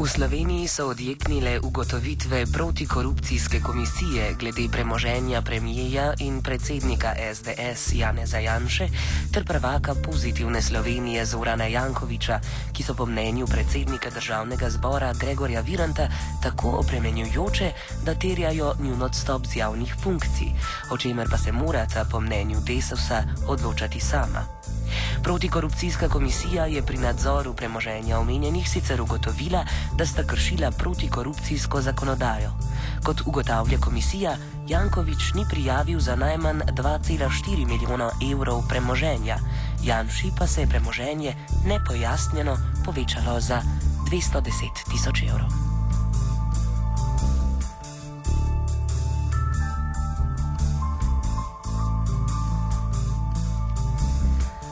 V Sloveniji so odjeknile ugotovitve protikorupcijske komisije glede premoženja premijeja in predsednika SDS Jane Zajanše ter prvaka pozitivne Slovenije Zorana Jankoviča, ki so po mnenju predsednika državnega zbora Gregorja Viranta tako opremenjujoče, da terjajo njun odstop z javnih funkcij, o čemer pa se morata po mnenju Desusa odločati sama. Protikorupcijska komisija je pri nadzoru premoženja omenjenih sicer ugotovila, da sta kršila protikorupcijsko zakonodajo. Kot ugotavlja komisija, Jankovič ni prijavil za najmanj 2,4 milijona evrov premoženja, Janši pa se je premoženje nepojasnjeno povečalo za 210 tisoč evrov.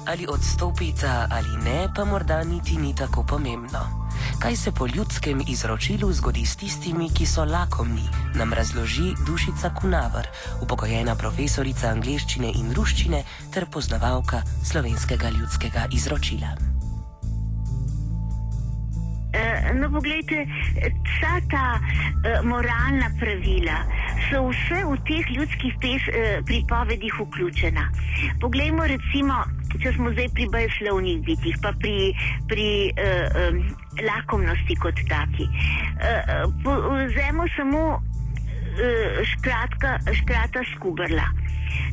Ali odstopita ali ne, pa morda niti ni tako pomembno. Kaj se po ljudskem izročilu zgodi s tistimi, ki so lakomni, nam razloži Dušica Kunavr, upokojena profesorica angleščine in ruščine ter poznavalka slovenskega ljudskega izročila. Eh, no, pogledajte, vsa ta uh, moralna pravila so vse v teh ljudskih pes, uh, pripovedih vključena. Poglejmo, recimo, če smo zdaj pri bajslovnih bitih, pa pri, pri uh, um, lakomnosti kot taki. Uh, Vzemo samo uh, škratka, škrata skubrla.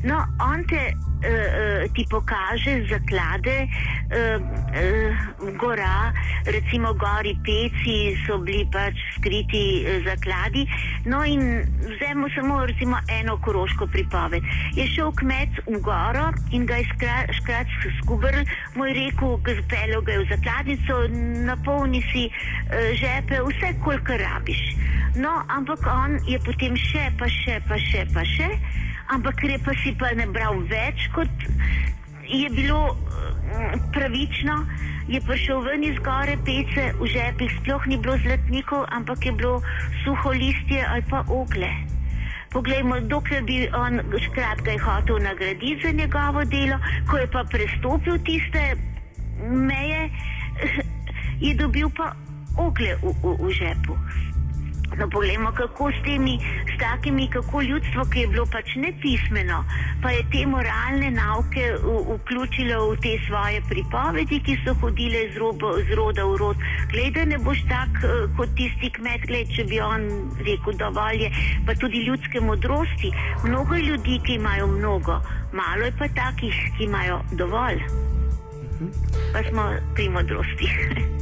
No, on te uh, ti pokaže zaklade, uh, uh, gora, recimo gori peci so bili pač skriti uh, zakladi. No, in vzemo samo recimo eno koroško pripoved. Je šel kmet v goro in ga je škrat skubrl, moj rekel, gazpelo ga je v zakladnico, napolni si uh, žepe, vse, kolikor rabiš. No, ampak on je potem še, pa še, pa še, pa še ampak ker je pa si pa ne bral več, kot je bilo mm, pravično, je prišel ven iz gore pece, v žepih sploh ni bilo zlatnikov, ampak je bilo suho listje ali pa ogle. Poglejmo, dokler bi on skratka je hotel nagraditi za njegovo delo, ko je pa prestopil tiste meje, je dobil pa ogle v, v, v žepu. No, poglejmo, kako s temi, s takimi, kako ljudstvo, ki je bilo pač nepismeno, pa je te moralne nauke vključilo v te svoje pripovedi, ki so hodile z, robo, z roda v rod. Glede, ne boš tak eh, kot tisti kmet, gled, če bi on rekel dovolj je, pa tudi ljudske modrosti. Mnogo je ljudi, ki imajo mnogo, malo je pa takih, ki imajo dovolj. Pa smo pri modrosti.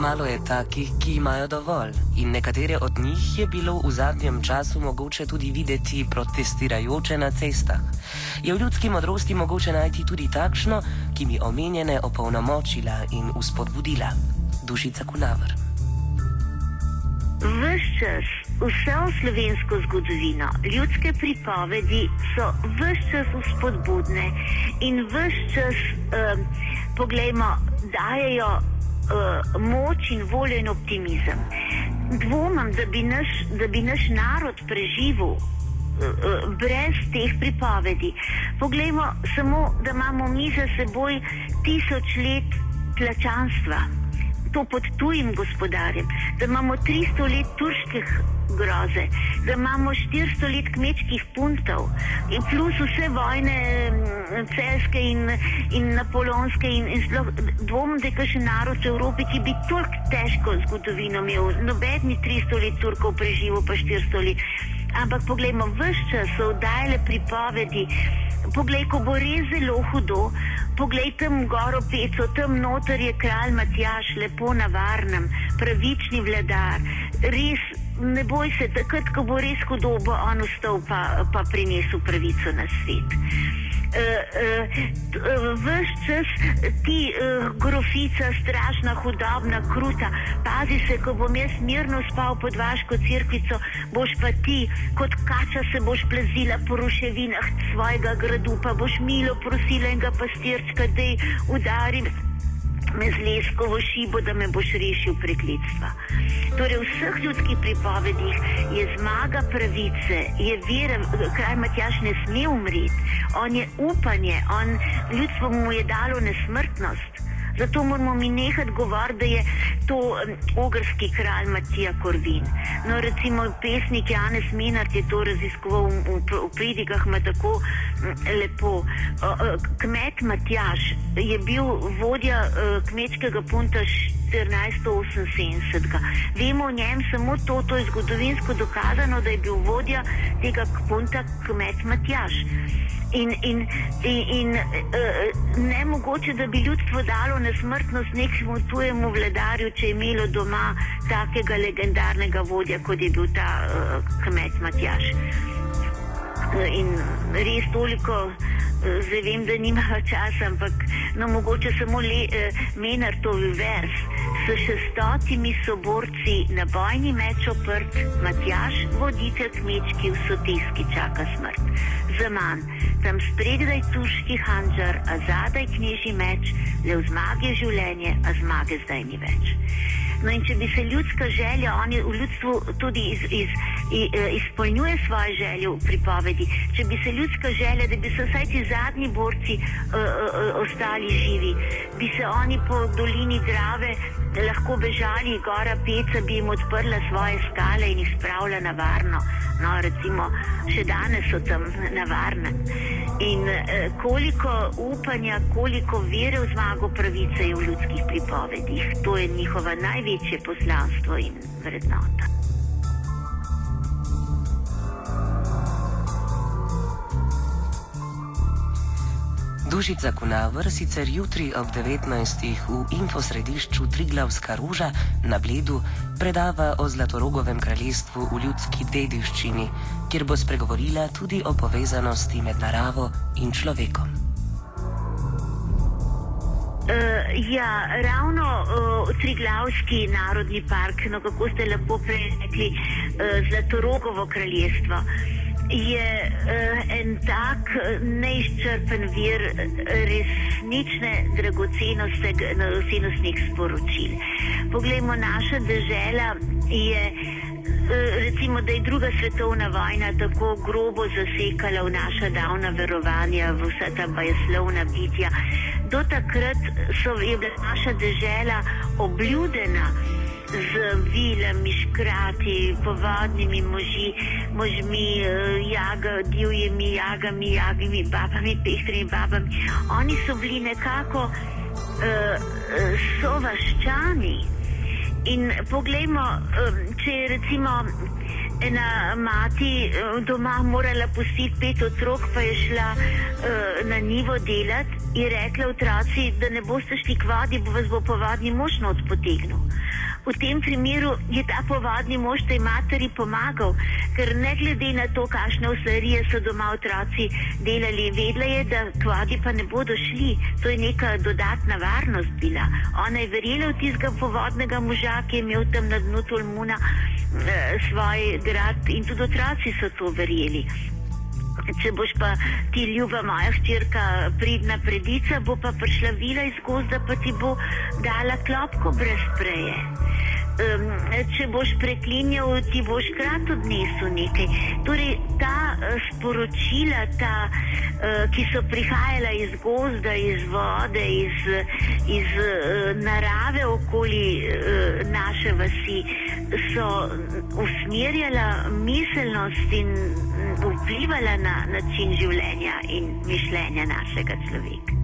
Malo je takih, ki imajo dovolj, in nekatere od njih je bilo v zadnjem času mogoče tudi videti protestirajoče na cestah. Je v ljudski modrosti mogoče najti tudi takšno, ki bi omenjene opolnomočila in uspodbudila? Dušica Kunavr. Ves čas, vse o slovensko zgodovino, ljudske pripovedi so ves čas uspodbudne in ves čas, um, poglejmo, dajejo uh, moč in voljo in optimizem. Dvomim, da bi naš, da bi naš narod preživel uh, uh, brez teh pripovedi. Poglejmo samo, da imamo mi za seboj tisoč let tlačanstva, to pod tujim gospodarjem, da imamo 300 let turških groze, da imamo 400 let kmečkih puntov in plus vse vojne, mm, celske in, in napoleonske in, in sploh dvom, da je kakšen narod v Evropi, ki bi toliko težko zgodovino imel, nobedni 300 let Turkov preživel pa 400 let. Ampak poglejmo, vse čas so dajale pripovedi. Poglej, ko bo res zelo hudo, poglej tam goro peco, tam noter je kralj Matjaš, lepo na varnem, pravični vladar, res ne boj se, takrat, ko bo res hudo, bo on ustal pa, pa prinesel pravico na svet. Uh, uh, Ves čas ti uh, grofica, strašna, hudobna, kruta, pazi se, ko bom jaz mirno spal pod vaško crkvico, boš pa ti kot kača se boš plazila po ruševinah svojega gradu, pa boš milo prosila in ga pastirčka, da ji udarim me z leskovo šibo, da me boš rešil prekletstva. Torej, v vseh ljudskih pripovedih je zmaga pravice, je vera, kraj Matjaš ne sme umreti, on je upanje, on, ljudstvo mu je dalo nesmrtnost. Zato moramo mi nehati govoriti, da je to ogrski kralj Matija Korvin. No, recimo pesnik Janez Minard je to raziskoval v, v, v pridigah, ima tako lepo. Kmet Matjaš je bil vodja uh, kmečkega punta 1478. Vemo o njem samo to, to je zgodovinsko dokazano, da je bil vodja tega punta kmet Matjaš. In, in, in, in uh, ne mogoče, da bi ljudstvo dalo na smrtnost nekemu tujemu vladarju, če je imelo doma takega legendarnega vodja, kot je bil ta uh, kmet Matjaš. Uh, in res toliko. Zdaj vem, da nima časa, ampak no, mogoče samo le, eh, menar to vers. S šestotimi soborci na bojni meč oprt, Matjaš, voditelj kmečki v sotiski čaka smrt. Za manj, tam spredaj turški hanžar, a zadaj knježi meč, le v zmage življenje, a zmage zdaj ni več. No in če bi se ljudska želja, oni v ljudstvu tudi iz, iz, iz, e, izpolnjuje svoje želje v pripovedi, če bi se ljudska želja, da bi se vsaj ti zadnji borci uh, uh, ostali živi, bi se oni po dolini Drave lahko bežali, gora Peca bi jim odprla svoje skale in jih spravila na varno. No, recimo, še danes so tam na varnem. In eh, koliko upanja, koliko vere v zmago pravice je v ljudskih pripovedih, to je njihova največje poslanstvo in vrednota. Dušica Kunavr sicer jutri ob 19. v infosredišču Triglavska ruža na Bledu predava o Zlatorogovem kraljestvu v ljudski dediščini, kjer bo spregovorila tudi o povezanosti med naravo in človekom. Uh, ja, ravno uh, Triglavski narodni park, no kako ste lepo prej rekli, uh, Zlatorogovo kraljestvo. Uh, je uh, en tak neizčrpen vir resnične dragocenostnih sporočil. Poglejmo, naša država je. Eh, recimo, da je druga svetovna vojna tako grobo zasekala v naša davna verovanja, v vsa ta bajeslovna bitja. Do takrat so, je bila naša država obljudena z vilami, škrati, povadnimi možmi, možmi eh, jaga, divjimi jagami, jagami, babami, pestrimi babami. Oni so bili nekako uh, sovaščani. In poglejmo, če je recimo ena mati doma morala pustiti pet otrok, pa je šla uh, na nivo delati, je rekla otroci, da ne boste šli k vodi, bo vas bo povadni mož not potegnil v tem primeru je ta povadni mož tej materi pomagal, ker ne glede na to, kakšne uslarije so doma otroci delali, vedela je, da kvadi pa ne bodo šli. To je neka dodatna varnost bila. Ona je verjela v tistega povadnega moža, ki je imel tam na dnu Tolmuna eh, svoj grad in tudi otroci so to verjeli. Če boš pa ti ljuba moja hčerka pridna predica, bo pa prišla vila iz gozda, pa ti bo dala klopko brez preje če boš preklinjal, ti boš krat odnesel nekaj. Torej, ta uh, sporočila, ta, uh, ki so prihajala iz gozda, iz vode, iz, iz uh, narave okoli uh, naše vasi, so usmerjala miselnost in vplivala na način življenja in mišljenja našega človeka.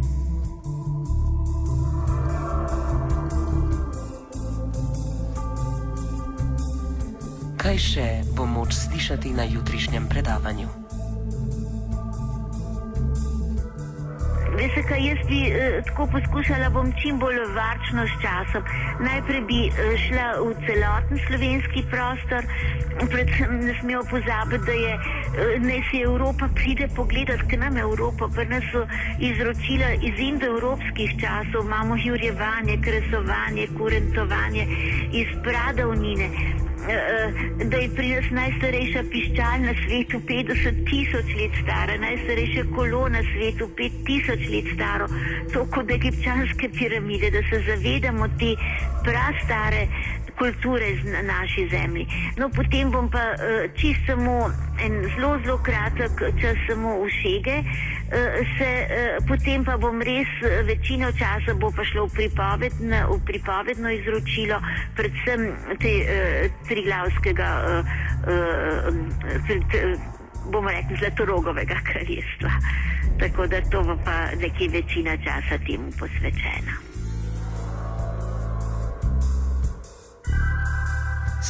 Kaj še bo moč slišati na jutrišnjem predavanju. Veste, kaj jaz bi eh, tako poskušala, bom čim bolj varčno s časom. Najprej bi eh, šla v celoten slovenski prostor, predvsem ne smejo pozabiti, da je eh, naj se Evropa pride pogledati k nam Evropo, pa nas so izročila iz indoevropskih časov, imamo jurjevanje, kresovanje, kurentovanje iz pradavnine da je pri nas najstarejša piščal na svetu 50 tisoč let stara, najstarejše kolo na svetu 5 tisoč let staro, to kot egipčanske piramide, da se zavedamo te prastare kulture na naši zemlji. No, potem bom pa uh, čist samo en zelo, zelo kratek čas samo v šege, uh, se, uh, potem pa bom res večino časa šlo v, pripovedna, v pripovedno izročilo, predvsem te uh, triglavskega, uh, uh, bomo rekli, zlatorogovega kraljestva. Tako da to bo pa nekje večina časa temu posvečena.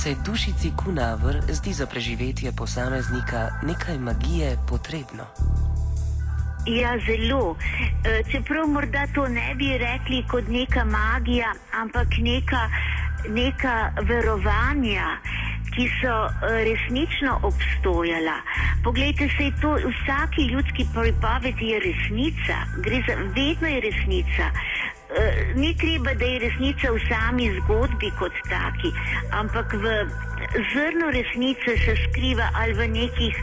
Se dušici kunavr zdi za preživetje posameznika nekaj magije potrebno. Ja, zelo. E, čeprav morda to ne bi rekli kot neka magija, ampak neka, neka verovanja, ki so e, resnično obstojala. Poglejte se, to v vsaki ljudski pripovedi je resnica, gre za vedno je resnica. Eh, ni treba, da je resnica v sami zgodbi kot taki, ampak v zrnu resnice se skriva ali v nekih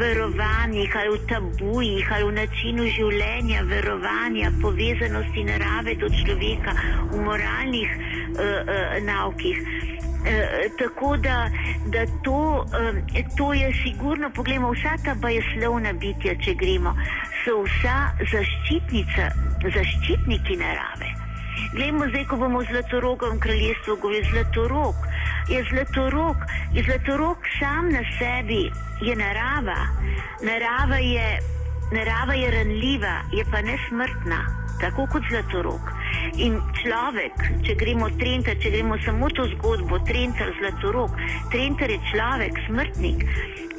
verovanjih, ali v tabujih, ali v načinu življenja, verovanja, povezanosti narave do človeka, v moralnih uh, uh, naukih. Uh, tako da, da to, uh, to je sigurno, poglejmo, vsa ta bajeslovna bitja, če gremo, so vsa zaščitnica, zaščitniki narave. Glejmo zdaj, ko bomo v Zlatorogom kraljestvu govorili, Zlatorog je Zlatorog, je Zlatorog sam na sebi, je narava, narava je, narava je ranljiva, je pa nesmrtna, tako kot Zlatorog. In človek, če gremo Trenta, če gremo samo to zgodbo, Trenta, Zlatorog, Trenta je človek, smrtnik.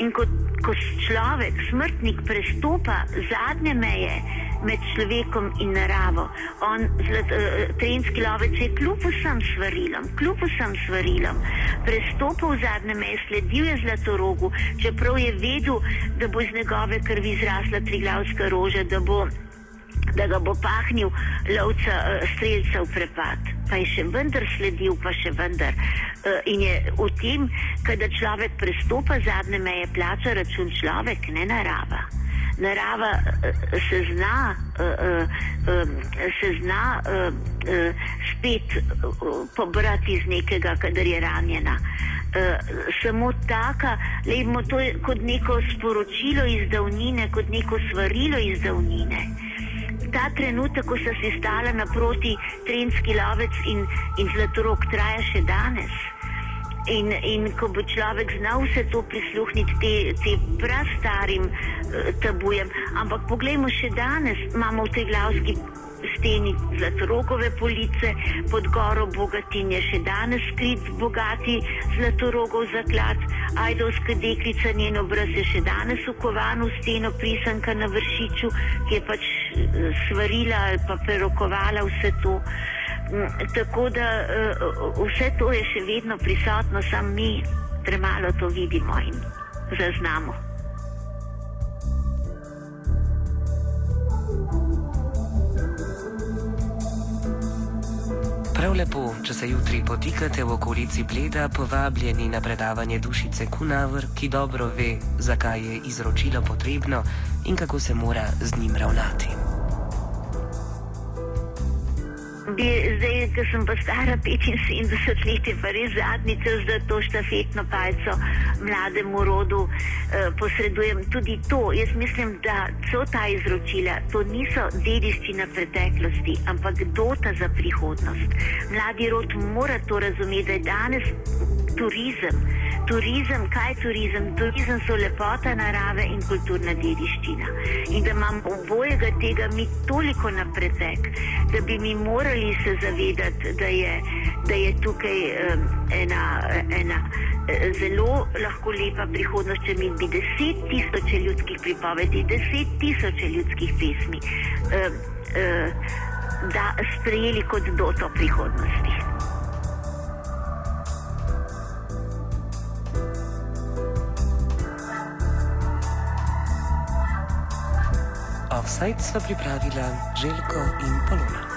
In ko, ko človek, smrtnik, prestopa zadnje meje, med človekom in naravo. On, zlat, uh, trenski lovec je kljub vsem svarilom, kljub vsem svarilom, prestopil zadnje meje, sledil je zlatorogu, čeprav je vedel, da bo iz njegove krvi zrasla triglavska roža, da, bo, da ga bo pahnil lovca uh, streljca v prepad. Pa je še vendar sledil, pa še vendar. Uh, in je v tem, kada človek prestopa zadnje meje, plača račun človek, ne narava narava eh, se zna, eh, eh, se zna spet pobrati iz nekega, kadar je ranjena. Samo taka, lejmo to kot neko sporočilo iz davnine, kot neko svarilo iz davnine. Ta trenutek, ko so se stala naproti Trenski lovec in, in Zlatorok, traja še danes. In, in ko bo človek znal vse to prisluhniti, te, te prastarim uh, tabujem. Ampak poglejmo, še danes imamo v tej glavski steni zlatorogove police, pod goro bogatinje, še danes skrit bogati zlatorogov zaklad, ajdovska deklica, njen obraz je še danes ukovan v steno prisanka na vršiču, ki je pač uh, svarila ali pa prerokovala vse to. Tako da eh, vse to je še vedno prisotno, samo mi premalo to vidimo in zaznamo. Prav lepo, če se jutri potikate v okolici Bleda, povabljeni na predavanje dušice Kunavr, ki dobro ve, zakaj je izročilo potrebno in kako se mora z njim ravnati bi zdaj, ko sem pa stara 75 let, pa res zadnji čas, da to štafetno palco mlademu rodu eh, posredujem. Tudi to, jaz mislim, da so ta izročila, to niso dediščina preteklosti, ampak dota za prihodnost. Mladi rod mora to razumeti, da je danes turizem turizem, kaj je turizem? Turizem so lepota narave in kulturna dediščina. In da imamo obojega tega mi toliko napredek, da bi mi morali se zavedati, da je, da je tukaj um, ena, ena zelo lahko lepa prihodnost, če mi bi deset tisoč ljudskih pripovedi, deset tisoč ljudskih pesmi um, um, da sprejeli kot doto prihodnosti. Offside sta pripravila Željko in Polona.